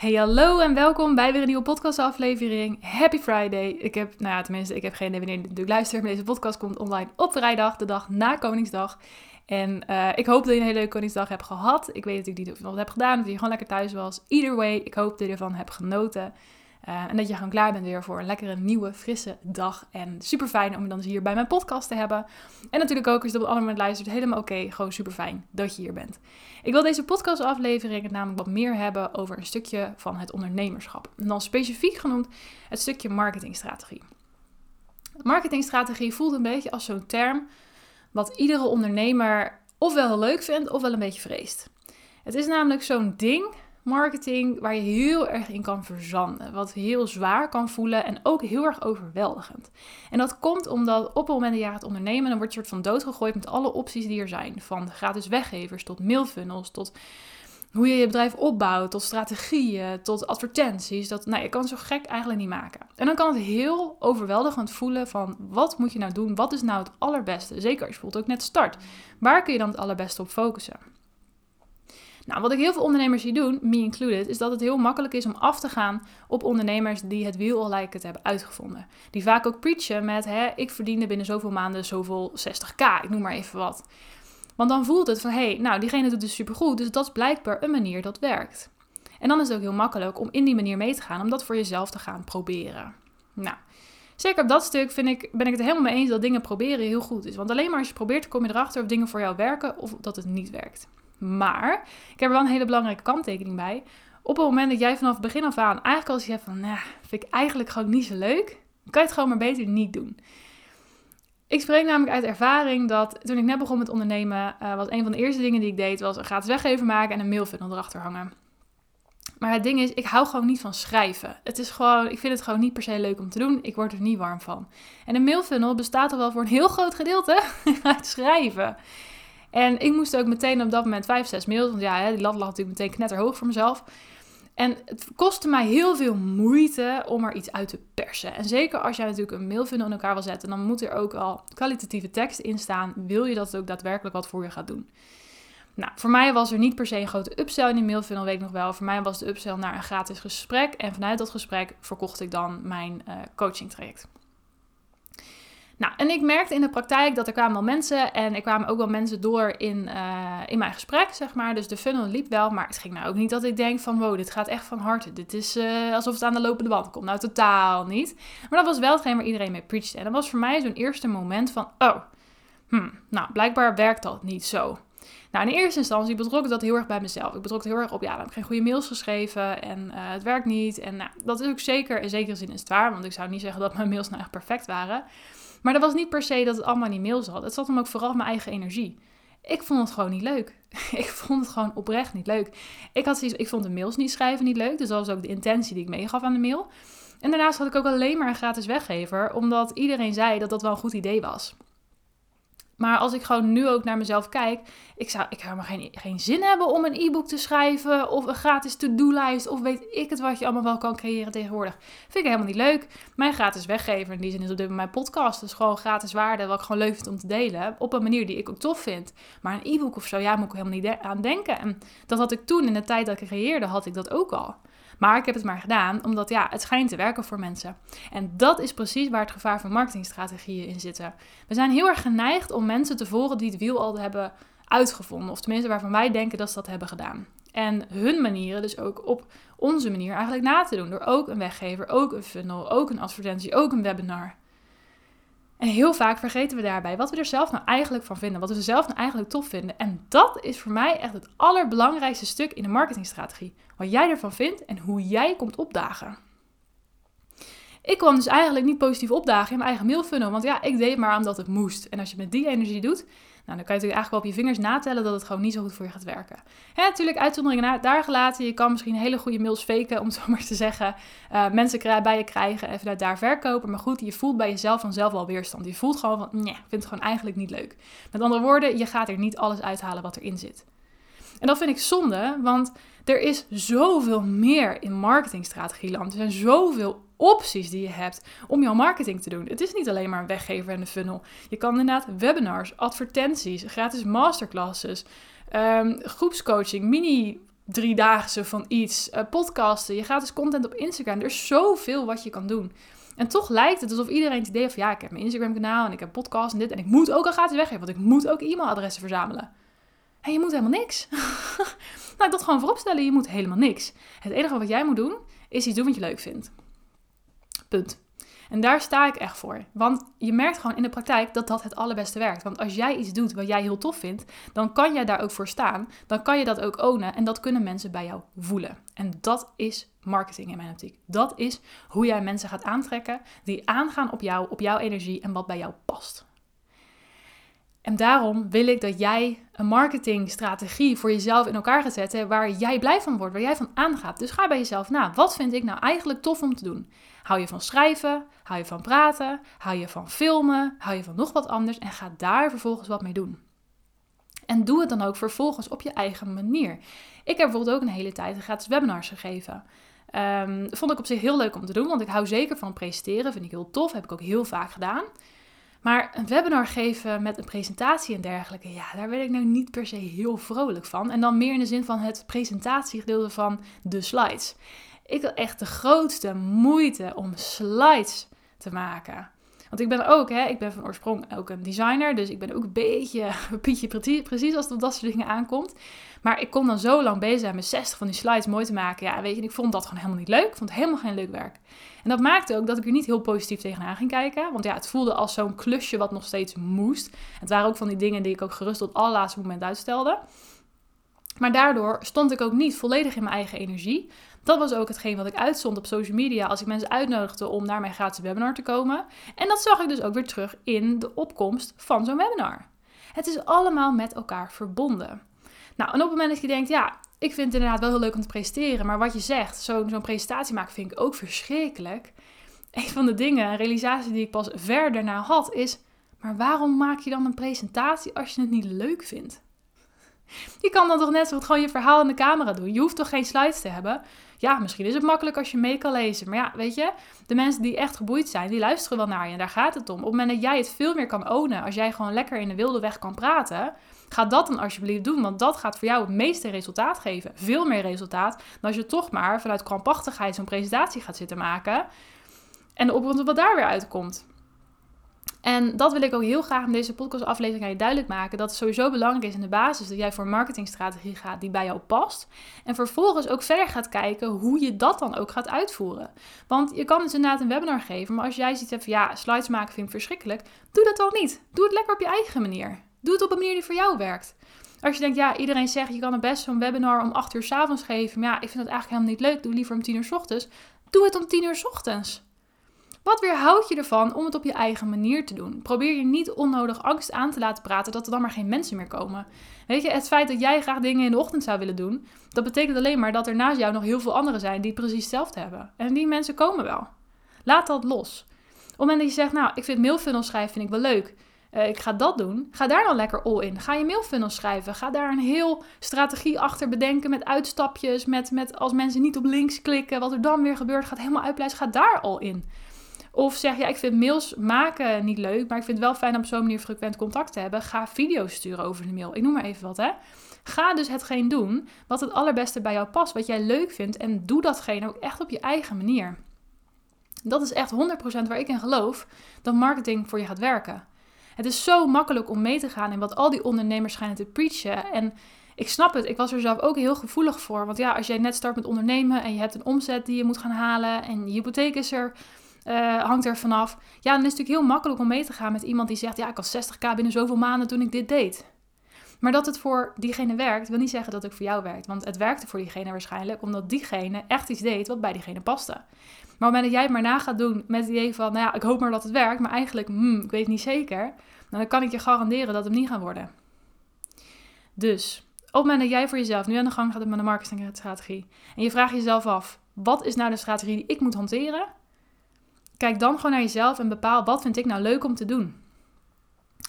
Hey, hallo en welkom bij weer een nieuwe podcastaflevering. Happy Friday. Ik heb, nou ja, tenminste, ik heb geen idee wanneer je natuurlijk luistert, maar deze podcast komt online op vrijdag, de dag na Koningsdag. En uh, ik hoop dat je een hele leuke Koningsdag hebt gehad. Ik weet natuurlijk niet of je nog wat hebt gedaan, of je gewoon lekker thuis was. Either way, ik hoop dat je ervan hebt genoten. Uh, en dat je gewoon klaar bent weer voor een lekkere, nieuwe, frisse dag. En super fijn om je dan dus hier bij mijn podcast te hebben. En natuurlijk ook als je op een ander moment helemaal oké. gewoon super fijn dat je hier bent. Ik wil deze podcastaflevering namelijk wat meer hebben over een stukje van het ondernemerschap. En dan specifiek genoemd het stukje marketingstrategie. Marketingstrategie voelt een beetje als zo'n term wat iedere ondernemer ofwel heel leuk vindt ofwel een beetje vreest. Het is namelijk zo'n ding marketing waar je heel erg in kan verzanden. Wat heel zwaar kan voelen en ook heel erg overweldigend. En dat komt omdat op het moment dat je gaat ondernemen, dan word je soort van doodgegooid met alle opties die er zijn. Van gratis weggevers tot mailfunnels, tot hoe je je bedrijf opbouwt, tot strategieën, tot advertenties. Dat, nou, je kan het zo gek eigenlijk niet maken. En dan kan het heel overweldigend voelen van wat moet je nou doen? Wat is nou het allerbeste? Zeker als je bijvoorbeeld ook net start. Waar kun je dan het allerbeste op focussen? Nou, wat ik heel veel ondernemers zie doen, me included, is dat het heel makkelijk is om af te gaan op ondernemers die het wiel al lijken te hebben uitgevonden. Die vaak ook preachen met, hè, ik verdiende binnen zoveel maanden zoveel 60k, ik noem maar even wat. Want dan voelt het van, hé, hey, nou, diegene doet het supergoed, dus dat is blijkbaar een manier dat werkt. En dan is het ook heel makkelijk om in die manier mee te gaan, om dat voor jezelf te gaan proberen. Nou, zeker op dat stuk vind ik, ben ik het helemaal mee eens dat dingen proberen heel goed is. Want alleen maar als je probeert, kom je erachter of dingen voor jou werken of dat het niet werkt. Maar ik heb er wel een hele belangrijke kanttekening bij. Op het moment dat jij vanaf het begin af aan eigenlijk als je hebt van, nou, vind ik eigenlijk gewoon niet zo leuk, kan je het gewoon maar beter niet doen. Ik spreek namelijk uit ervaring dat toen ik net begon met ondernemen, uh, was een van de eerste dingen die ik deed, was een gratis weggever maken en een mailfunnel erachter hangen. Maar het ding is, ik hou gewoon niet van schrijven. Het is gewoon, ik vind het gewoon niet per se leuk om te doen. Ik word er niet warm van. En een mailfunnel bestaat er wel voor een heel groot gedeelte uit schrijven. En ik moest ook meteen op dat moment vijf, zes mails. Want ja, die lat lag natuurlijk meteen knetterhoog voor mezelf. En het kostte mij heel veel moeite om er iets uit te persen. En zeker als jij natuurlijk een mailfunnel in elkaar wil zetten, dan moet er ook al kwalitatieve tekst in staan. Wil je dat het ook daadwerkelijk wat voor je gaat doen? Nou, voor mij was er niet per se een grote upsell in die mailfunnel, weet ik nog wel. Voor mij was de upsell naar een gratis gesprek. En vanuit dat gesprek verkocht ik dan mijn uh, coaching traject. Nou, en ik merkte in de praktijk dat er kwamen wel mensen en er kwamen ook wel mensen door in, uh, in mijn gesprek, zeg maar. Dus de funnel liep wel, maar het ging nou ook niet dat ik denk van, wow, dit gaat echt van harte. Dit is uh, alsof het aan de lopende band komt. Nou, totaal niet. Maar dat was wel hetgeen waar iedereen mee preachte. En dat was voor mij zo'n eerste moment van, oh, hmm, nou, blijkbaar werkt dat niet zo. Nou, in eerste instantie betrok ik dat heel erg bij mezelf. Ik betrok het heel erg op, ja, dan heb ik geen goede mails geschreven en uh, het werkt niet. En nou, dat is ook zeker, in zekere zin is het waar, want ik zou niet zeggen dat mijn mails nou echt perfect waren. Maar dat was niet per se dat het allemaal niet mail zat. Het zat hem ook vooral mijn eigen energie. Ik vond het gewoon niet leuk. ik vond het gewoon oprecht niet leuk. Ik, had ik vond de mails niet schrijven niet leuk. Dus dat was ook de intentie die ik meegaf aan de mail. En daarnaast had ik ook alleen maar een gratis weggever. Omdat iedereen zei dat dat wel een goed idee was. Maar als ik gewoon nu ook naar mezelf kijk, ik zou, ik zou maar geen, geen zin hebben om een e-book te schrijven of een gratis to-do-lijst of weet ik het wat je allemaal wel kan creëren tegenwoordig. Vind ik helemaal niet leuk. Mijn gratis weggever in die zin is op dit moment mijn podcast. Dus gewoon gratis waarde wat ik gewoon leuk vind om te delen op een manier die ik ook tof vind. Maar een e-book of zo, ja, moet ik helemaal niet aan denken. En dat had ik toen in de tijd dat ik creëerde, had ik dat ook al. Maar ik heb het maar gedaan omdat ja, het schijnt te werken voor mensen. En dat is precies waar het gevaar van marketingstrategieën in zitten. We zijn heel erg geneigd om mensen te volgen die het wiel al hebben uitgevonden. Of tenminste waarvan wij denken dat ze dat hebben gedaan. En hun manieren dus ook op onze manier eigenlijk na te doen. Door ook een weggever, ook een funnel, ook een advertentie, ook een webinar. Heel vaak vergeten we daarbij wat we er zelf nou eigenlijk van vinden. Wat we zelf nou eigenlijk tof vinden. En dat is voor mij echt het allerbelangrijkste stuk in de marketingstrategie. Wat jij ervan vindt en hoe jij komt opdagen. Ik kwam dus eigenlijk niet positief opdagen in mijn eigen mailfunnel. Want ja, ik deed maar omdat het moest. En als je met die energie doet, nou, dan kan je natuurlijk eigenlijk wel op je vingers natellen dat het gewoon niet zo goed voor je gaat werken. Hè, natuurlijk, uitzonderingen daar gelaten. Je kan misschien hele goede mails faken, om het zo maar te zeggen. Uh, mensen bij je krijgen en vanuit daar verkopen. Maar goed, je voelt bij jezelf vanzelf wel weerstand. Je voelt gewoon van, nee, ik vind het gewoon eigenlijk niet leuk. Met andere woorden, je gaat er niet alles uithalen wat erin zit. En dat vind ik zonde, want er is zoveel meer in marketingstrategieland. Er zijn zoveel opties die je hebt om jouw marketing te doen. Het is niet alleen maar een weggever en een funnel. Je kan inderdaad webinars, advertenties, gratis masterclasses, um, groepscoaching, mini driedaagse van iets, uh, podcasten, je gratis content op Instagram. Er is zoveel wat je kan doen. En toch lijkt het alsof iedereen het idee heeft van ja, ik heb mijn Instagram kanaal en ik heb podcast en dit en ik moet ook al gratis weggeven, want ik moet ook e-mailadressen verzamelen. En je moet helemaal niks. nou, dat gewoon vooropstellen, je moet helemaal niks. Het enige wat jij moet doen, is iets doen wat je leuk vindt. Punt. En daar sta ik echt voor. Want je merkt gewoon in de praktijk dat dat het allerbeste werkt. Want als jij iets doet wat jij heel tof vindt, dan kan jij daar ook voor staan. Dan kan je dat ook ownen en dat kunnen mensen bij jou voelen. En dat is marketing in mijn optiek. Dat is hoe jij mensen gaat aantrekken die aangaan op jou, op jouw energie en wat bij jou past. En daarom wil ik dat jij een marketingstrategie voor jezelf in elkaar gaat zetten waar jij blij van wordt, waar jij van aangaat. Dus ga bij jezelf na. Wat vind ik nou eigenlijk tof om te doen? Hou je van schrijven? Hou je van praten? Hou je van filmen? Hou je van nog wat anders? En ga daar vervolgens wat mee doen. En doe het dan ook vervolgens op je eigen manier. Ik heb bijvoorbeeld ook een hele tijd gratis webinars gegeven. Um, vond ik op zich heel leuk om te doen, want ik hou zeker van presenteren. Vind ik heel tof, heb ik ook heel vaak gedaan. Maar een webinar geven met een presentatie en dergelijke, ja, daar werd ik nou niet per se heel vrolijk van. En dan meer in de zin van het presentatiegedeelte van de slides. Ik had echt de grootste moeite om slides te maken. Want ik ben ook, hè, ik ben van oorsprong ook een designer, dus ik ben ook een beetje Pietje precies, precies als het op dat soort dingen aankomt. Maar ik kon dan zo lang bezig zijn met 60 van die slides mooi te maken. Ja, weet je, ik vond dat gewoon helemaal niet leuk. Ik vond het helemaal geen leuk werk. En dat maakte ook dat ik er niet heel positief tegenaan ging kijken. Want ja, het voelde als zo'n klusje wat nog steeds moest. Het waren ook van die dingen die ik ook gerust tot het allerlaatste moment uitstelde. Maar daardoor stond ik ook niet volledig in mijn eigen energie. Dat was ook hetgeen wat ik uitzond op social media als ik mensen uitnodigde om naar mijn gratis webinar te komen. En dat zag ik dus ook weer terug in de opkomst van zo'n webinar. Het is allemaal met elkaar verbonden. Nou, en op het moment dat je denkt, ja, ik vind het inderdaad wel heel leuk om te presenteren, maar wat je zegt, zo'n presentatie maken vind ik ook verschrikkelijk. Een van de dingen, een realisatie die ik pas ver daarna had, is, maar waarom maak je dan een presentatie als je het niet leuk vindt? Je kan dan toch net zo gewoon je verhaal in de camera doen. Je hoeft toch geen slides te hebben? Ja, misschien is het makkelijk als je mee kan lezen. Maar ja, weet je, de mensen die echt geboeid zijn, die luisteren wel naar je. En daar gaat het om. Op het moment dat jij het veel meer kan ownen, als jij gewoon lekker in de wilde weg kan praten, ga dat dan alsjeblieft doen. Want dat gaat voor jou het meeste resultaat geven. Veel meer resultaat dan als je toch maar vanuit krampachtigheid zo'n presentatie gaat zitten maken. En de opbrand wat daar weer uitkomt. En dat wil ik ook heel graag in deze podcastaflevering aan je duidelijk maken. Dat het sowieso belangrijk is in de basis dat jij voor een marketingstrategie gaat die bij jou past. En vervolgens ook verder gaat kijken hoe je dat dan ook gaat uitvoeren. Want je kan dus inderdaad een webinar geven, maar als jij ziet van ja, slides maken vind ik verschrikkelijk. Doe dat dan niet. Doe het lekker op je eigen manier. Doe het op een manier die voor jou werkt. Als je denkt, ja, iedereen zegt je kan het best zo'n webinar om 8 uur s avonds geven. Maar ja, ik vind dat eigenlijk helemaal niet leuk. Doe liever om 10 uur s ochtends. Doe het om 10 uur s ochtends. Wat weerhoudt je ervan om het op je eigen manier te doen? Probeer je niet onnodig angst aan te laten praten dat er dan maar geen mensen meer komen. Weet je, het feit dat jij graag dingen in de ochtend zou willen doen, dat betekent alleen maar dat er naast jou nog heel veel anderen zijn die precies hetzelfde hebben. En die mensen komen wel. Laat dat los. Op het moment dat je zegt, nou, ik vind mailfunnels schrijven vind ik wel leuk. Uh, ik ga dat doen. Ga daar dan lekker all in. Ga je mailfunnels schrijven. Ga daar een heel strategie achter bedenken met uitstapjes. Met, met als mensen niet op links klikken, wat er dan weer gebeurt, gaat helemaal uitpleisen. Ga daar al in. Of zeg ja, ik vind mails maken niet leuk, maar ik vind het wel fijn om op zo'n manier frequent contact te hebben. Ga video's sturen over de mail. Ik noem maar even wat, hè. Ga dus hetgeen doen wat het allerbeste bij jou past, wat jij leuk vindt. En doe datgene ook echt op je eigen manier. Dat is echt 100% waar ik in geloof dat marketing voor je gaat werken. Het is zo makkelijk om mee te gaan in wat al die ondernemers schijnen te preachen. En ik snap het, ik was er zelf ook heel gevoelig voor. Want ja, als jij net start met ondernemen en je hebt een omzet die je moet gaan halen en je hypotheek is er uh, hangt er vanaf. Ja, dan is het natuurlijk heel makkelijk om mee te gaan met iemand die zegt: Ja, ik had 60k binnen zoveel maanden toen ik dit deed. Maar dat het voor diegene werkt, wil niet zeggen dat het voor jou werkt. Want het werkte voor diegene waarschijnlijk omdat diegene echt iets deed wat bij diegene paste. Maar op het moment dat jij het maar na gaat doen met het idee van: Nou ja, ik hoop maar dat het werkt, maar eigenlijk, hmm, ik weet niet zeker. Nou, dan kan ik je garanderen dat het niet gaat worden. Dus op het moment dat jij voor jezelf nu aan de gang gaat met een marketingstrategie en je vraagt jezelf af: wat is nou de strategie die ik moet hanteren? Kijk dan gewoon naar jezelf en bepaal wat vind ik nou leuk om te doen.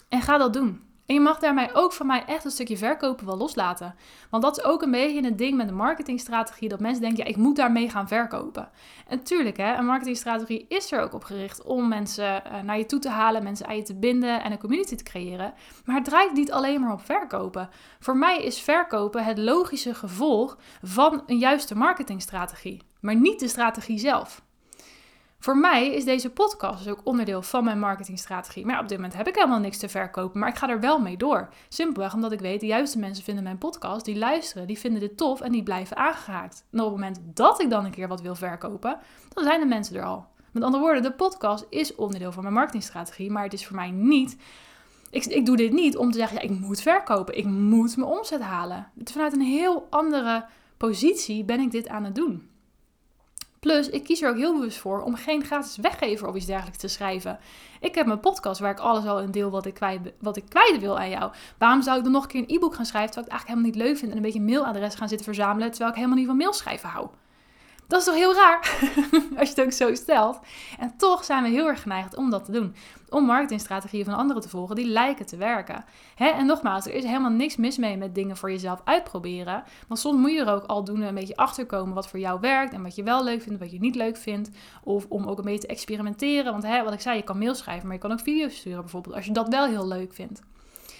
En ga dat doen. En je mag daarmee ook van mij echt een stukje verkopen wel loslaten. Want dat is ook een beetje een ding met de marketingstrategie. Dat mensen denken, ja, ik moet daarmee gaan verkopen. En tuurlijk, hè, een marketingstrategie is er ook op gericht om mensen eh, naar je toe te halen, mensen aan je te binden en een community te creëren. Maar het draait niet alleen maar op verkopen. Voor mij is verkopen het logische gevolg van een juiste marketingstrategie. Maar niet de strategie zelf. Voor mij is deze podcast dus ook onderdeel van mijn marketingstrategie. Maar op dit moment heb ik helemaal niks te verkopen, maar ik ga er wel mee door. Simpelweg omdat ik weet, de juiste mensen vinden mijn podcast, die luisteren, die vinden dit tof en die blijven aangehaakt. En op het moment dat ik dan een keer wat wil verkopen, dan zijn de mensen er al. Met andere woorden, de podcast is onderdeel van mijn marketingstrategie, maar het is voor mij niet ik, ik, doe dit niet om te zeggen, ja, ik moet verkopen, ik moet mijn omzet halen. Vanuit een heel andere positie ben ik dit aan het doen. Plus, ik kies er ook heel bewust voor om geen gratis weggever of iets dergelijks te schrijven. Ik heb mijn podcast waar ik alles al in deel wat ik kwijt, wat ik kwijt wil aan jou. Waarom zou ik dan nog een keer een e-book gaan schrijven terwijl ik het eigenlijk helemaal niet leuk vind en een beetje mailadres gaan zitten verzamelen terwijl ik helemaal niet van mailschrijven hou? Dat is toch heel raar als je het ook zo stelt. En toch zijn we heel erg geneigd om dat te doen. Om marketingstrategieën van anderen te volgen die lijken te werken. Hè? En nogmaals, er is helemaal niks mis mee met dingen voor jezelf uitproberen. Want soms moet je er ook al doen een beetje achterkomen wat voor jou werkt. En wat je wel leuk vindt, wat je niet leuk vindt. Of om ook een beetje te experimenteren. Want hè, wat ik zei, je kan mail schrijven, maar je kan ook video's sturen bijvoorbeeld. Als je dat wel heel leuk vindt.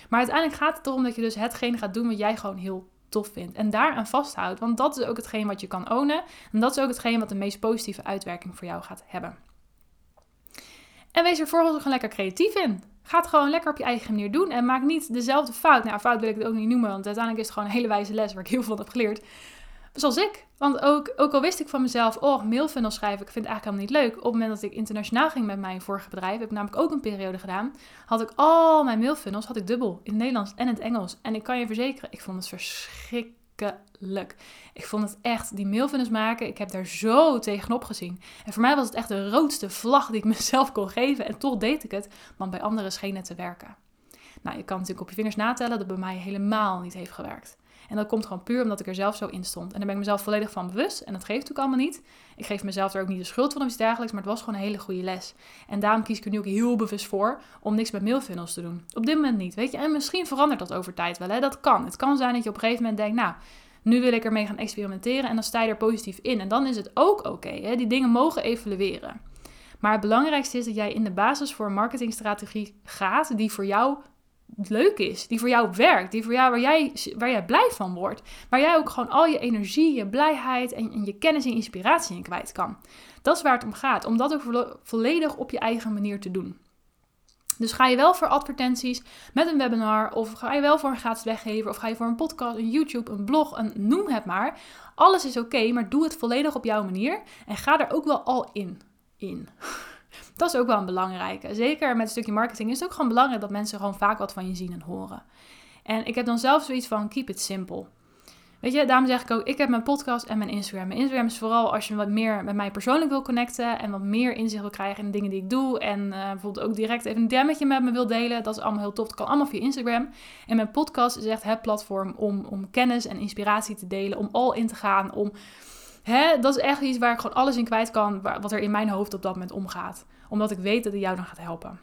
Maar uiteindelijk gaat het erom dat je dus hetgene gaat doen wat jij gewoon heel tof vindt. En daaraan vasthoudt. Want dat is ook hetgeen wat je kan ownen. En dat is ook hetgeen wat de meest positieve uitwerking voor jou gaat hebben. En wees er vooral gewoon lekker creatief in. Ga het gewoon lekker op je eigen manier doen. En maak niet dezelfde fout. Nou, fout wil ik het ook niet noemen. Want uiteindelijk is het gewoon een hele wijze les waar ik heel veel van heb geleerd. Zoals ik. Want ook, ook al wist ik van mezelf, oh, mailfunnel schrijven, ik vind het eigenlijk helemaal niet leuk. Op het moment dat ik internationaal ging met mijn vorige bedrijf, heb ik namelijk ook een periode gedaan, had ik al mijn mailfunnels, had ik dubbel, in het Nederlands en in het Engels. En ik kan je verzekeren, ik vond het verschrikkelijk. Ik vond het echt, die mailfunnels maken, ik heb daar zo tegenop gezien. En voor mij was het echt de roodste vlag die ik mezelf kon geven. En toch deed ik het, want bij anderen scheen het te werken. Nou, je kan natuurlijk op je vingers natellen dat bij mij helemaal niet heeft gewerkt. En dat komt gewoon puur omdat ik er zelf zo in stond. En daar ben ik mezelf volledig van bewust. En dat geeft natuurlijk allemaal niet. Ik geef mezelf er ook niet de schuld van of iets dergelijks. Maar het was gewoon een hele goede les. En daarom kies ik er nu ook heel bewust voor om niks met mailfunnels te doen. Op dit moment niet, weet je. En misschien verandert dat over tijd wel, hè. Dat kan. Het kan zijn dat je op een gegeven moment denkt, nou... Nu wil ik ermee gaan experimenteren en dan sta je er positief in. En dan is het ook oké. die dingen mogen evalueren. Maar het belangrijkste is dat jij in de basis voor een marketingstrategie gaat die voor jou leuk is, die voor jou werkt, die voor jou waar jij, waar jij blij van wordt, waar jij ook gewoon al je energie, je blijheid en, en je kennis en inspiratie in kwijt kan. Dat is waar het om gaat, om dat ook volledig op je eigen manier te doen. Dus ga je wel voor advertenties met een webinar, of ga je wel voor een gratis weggever, of ga je voor een podcast, een YouTube, een blog, een noem het maar. Alles is oké, maar doe het volledig op jouw manier en ga er ook wel al in. In. Dat is ook wel een belangrijke. Zeker met een stukje marketing is het ook gewoon belangrijk dat mensen gewoon vaak wat van je zien en horen. En ik heb dan zelf zoiets van keep it simple. Weet je, daarom zeg ik ook, ik heb mijn podcast en mijn Instagram. Mijn Instagram is vooral als je wat meer met mij persoonlijk wil connecten en wat meer inzicht wil krijgen in de dingen die ik doe. En uh, bijvoorbeeld ook direct even een demmetje met me wil delen. Dat is allemaal heel tof. Dat kan allemaal via Instagram. En mijn podcast is echt het platform om, om kennis en inspiratie te delen. Om al in te gaan. Om, hè, dat is echt iets waar ik gewoon alles in kwijt kan. Wat er in mijn hoofd op dat moment omgaat omdat ik weet dat het jou dan gaat helpen.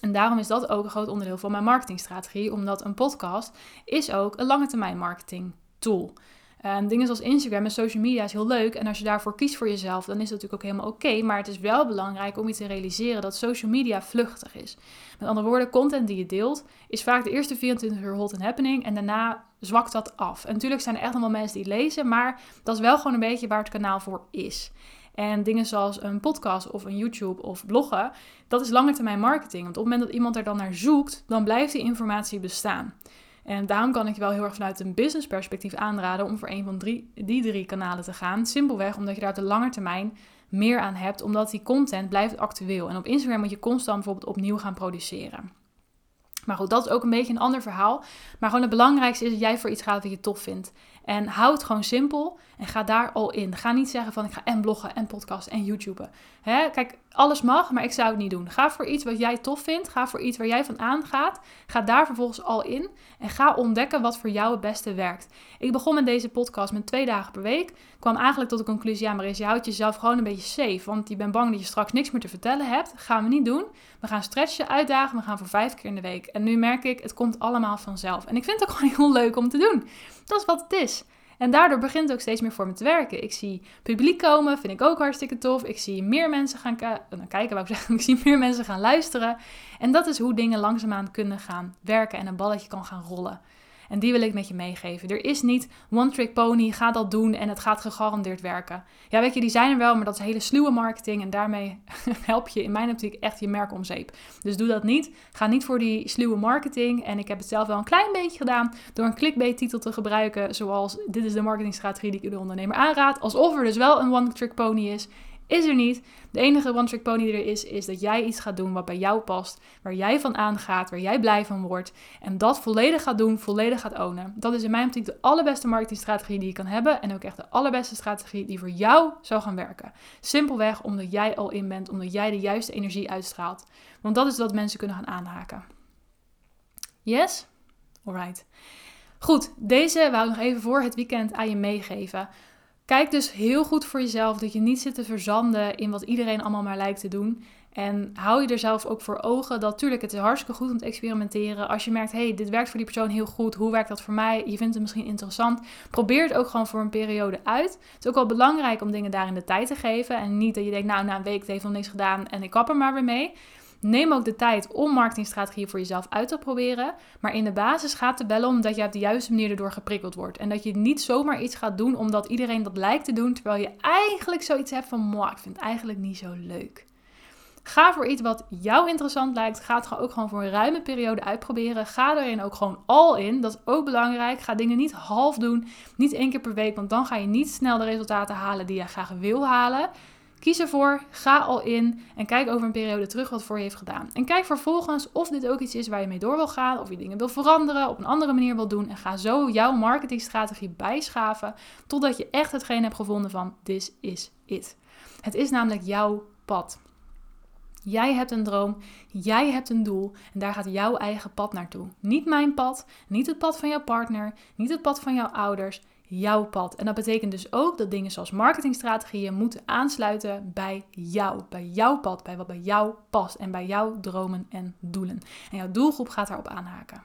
En daarom is dat ook een groot onderdeel van mijn marketingstrategie, omdat een podcast is ook een lange termijn marketing tool. En dingen zoals Instagram en social media is heel leuk. En als je daarvoor kiest voor jezelf, dan is dat natuurlijk ook helemaal oké. maar het is wel belangrijk om je te realiseren dat social media vluchtig is. Met andere woorden, content die je deelt is vaak de eerste 24 uur hot and happening. En daarna zwakt dat af. En natuurlijk zijn er echt nog wel mensen die lezen. Maar dat is wel gewoon een beetje waar het kanaal voor is. En dingen zoals een podcast of een YouTube of bloggen, dat is lange termijn marketing. Want op het moment dat iemand er dan naar zoekt, dan blijft die informatie bestaan. En daarom kan ik je wel heel erg vanuit een business perspectief aanraden om voor een van drie, die drie kanalen te gaan. Simpelweg omdat je daar op de lange termijn meer aan hebt, omdat die content blijft actueel. En op Instagram moet je constant bijvoorbeeld opnieuw gaan produceren. Maar goed, dat is ook een beetje een ander verhaal. Maar gewoon het belangrijkste is dat jij voor iets gaat wat je tof vindt. En houd het gewoon simpel. En ga daar al in. Ga niet zeggen van ik ga en bloggen en podcasten en YouTuben. Hè? Kijk, alles mag, maar ik zou het niet doen. Ga voor iets wat jij tof vindt. Ga voor iets waar jij van aangaat. Ga daar vervolgens al in. En ga ontdekken wat voor jou het beste werkt. Ik begon met deze podcast met twee dagen per week. Kwam eigenlijk tot de conclusie, ja maar is je houdt jezelf gewoon een beetje safe. Want je bent bang dat je straks niks meer te vertellen hebt. Gaan we niet doen. We gaan stretchen, uitdagen. We gaan voor vijf keer in de week. En nu merk ik, het komt allemaal vanzelf. En ik vind het ook gewoon heel leuk om te doen. Dat is wat het is. En daardoor begint het ook steeds meer voor me te werken. Ik zie publiek komen, vind ik ook hartstikke tof. Ik zie meer mensen gaan uh, kijken, wou ik zeggen. Ik zie meer mensen gaan luisteren. En dat is hoe dingen langzaamaan kunnen gaan werken en een balletje kan gaan rollen. En die wil ik met je meegeven. Er is niet one trick pony, ga dat doen en het gaat gegarandeerd werken. Ja, weet je, die zijn er wel, maar dat is hele sluwe marketing. En daarmee help je in mijn optiek echt je merk om zeep. Dus doe dat niet. Ga niet voor die sluwe marketing. En ik heb het zelf wel een klein beetje gedaan door een clickbait titel te gebruiken. Zoals, dit is de marketingstrategie die ik de ondernemer aanraad. Alsof er dus wel een one trick pony is is er niet. De enige one trick pony die er is, is dat jij iets gaat doen wat bij jou past, waar jij van aangaat, waar jij blij van wordt. En dat volledig gaat doen, volledig gaat ownen. Dat is in mijn optiek de allerbeste marketingstrategie die je kan hebben. En ook echt de allerbeste strategie die voor jou zou gaan werken. Simpelweg omdat jij al in bent, omdat jij de juiste energie uitstraalt. Want dat is wat mensen kunnen gaan aanhaken. Yes? Alright. Goed, deze wou ik nog even voor het weekend aan je meegeven. Kijk dus heel goed voor jezelf dat je niet zit te verzanden in wat iedereen allemaal maar lijkt te doen. En hou je er zelf ook voor ogen dat tuurlijk het is hartstikke goed om te experimenteren. Als je merkt, hey, dit werkt voor die persoon heel goed. Hoe werkt dat voor mij? Je vindt het misschien interessant. Probeer het ook gewoon voor een periode uit. Het is ook wel belangrijk om dingen daarin de tijd te geven. En niet dat je denkt, nou, na een week het heeft nog niks gedaan en ik kap er maar weer mee. Neem ook de tijd om marketingstrategieën voor jezelf uit te proberen. Maar in de basis gaat het wel om dat je op de juiste manier erdoor geprikkeld wordt. En dat je niet zomaar iets gaat doen omdat iedereen dat lijkt te doen. Terwijl je eigenlijk zoiets hebt van, ik vind het eigenlijk niet zo leuk. Ga voor iets wat jou interessant lijkt. Ga het ook gewoon voor een ruime periode uitproberen. Ga erin ook gewoon al in. Dat is ook belangrijk. Ga dingen niet half doen. Niet één keer per week. Want dan ga je niet snel de resultaten halen die je graag wil halen. Kies ervoor, ga al in en kijk over een periode terug wat voor je heeft gedaan. En kijk vervolgens of dit ook iets is waar je mee door wil gaan, of je dingen wil veranderen, op een andere manier wil doen. En ga zo jouw marketingstrategie bijschaven totdat je echt hetgeen hebt gevonden van this is it. Het is namelijk jouw pad. Jij hebt een droom, jij hebt een doel en daar gaat jouw eigen pad naartoe. Niet mijn pad, niet het pad van jouw partner, niet het pad van jouw ouders jouw pad. En dat betekent dus ook dat dingen zoals marketingstrategieën moeten aansluiten bij jou, bij jouw pad, bij wat bij jou past en bij jouw dromen en doelen. En jouw doelgroep gaat daarop aanhaken.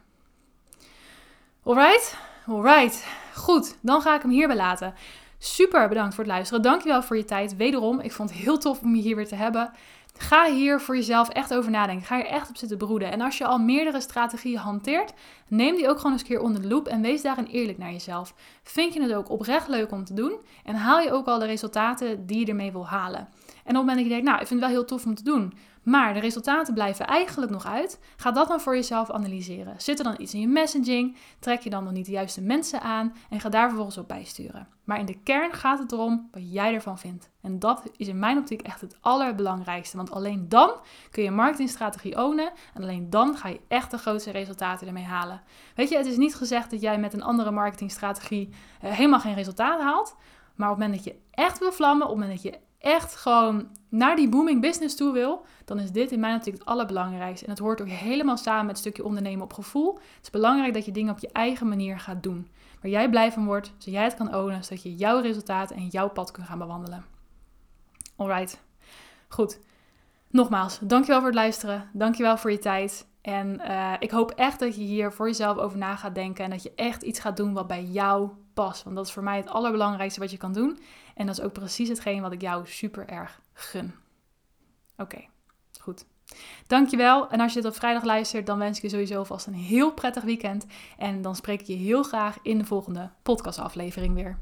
Alright? Alright. Goed, dan ga ik hem hierbij laten. Super bedankt voor het luisteren. Dankjewel voor je tijd. Wederom, ik vond het heel tof om je hier weer te hebben. Ga hier voor jezelf echt over nadenken. Ga er echt op zitten broeden. En als je al meerdere strategieën hanteert, neem die ook gewoon eens een keer onder de loep en wees daarin eerlijk naar jezelf. Vind je het ook oprecht leuk om te doen? En haal je ook al de resultaten die je ermee wil halen? En op het moment dat je denkt, nou, ik vind het wel heel tof om te doen, maar de resultaten blijven eigenlijk nog uit. Ga dat dan voor jezelf analyseren. Zit er dan iets in je messaging? Trek je dan nog niet de juiste mensen aan? En ga daar vervolgens op bijsturen. Maar in de kern gaat het erom wat jij ervan vindt. En dat is in mijn optiek echt het allerbelangrijkste. Want alleen dan kun je marketingstrategie ownen. En alleen dan ga je echt de grootste resultaten ermee halen. Weet je, het is niet gezegd dat jij met een andere marketingstrategie uh, helemaal geen resultaat haalt. Maar op het moment dat je echt wil vlammen, op het moment dat je echt gewoon naar die booming business toe wil, dan is dit in mijn optiek het allerbelangrijkste. En het hoort ook helemaal samen met het stukje ondernemen op gevoel. Het is belangrijk dat je dingen op je eigen manier gaat doen. Waar jij blij van wordt, zodat jij het kan ownen, zodat je jouw resultaten en jouw pad kunt gaan bewandelen. Alright, goed. Nogmaals, dankjewel voor het luisteren. Dankjewel voor je tijd. En uh, ik hoop echt dat je hier voor jezelf over na gaat denken. En dat je echt iets gaat doen wat bij jou past. Want dat is voor mij het allerbelangrijkste wat je kan doen. En dat is ook precies hetgeen wat ik jou super erg gun. Oké, goed. Dankjewel. En als je dit op vrijdag luistert, dan wens ik je sowieso vast een heel prettig weekend. En dan spreek ik je heel graag in de volgende podcastaflevering weer.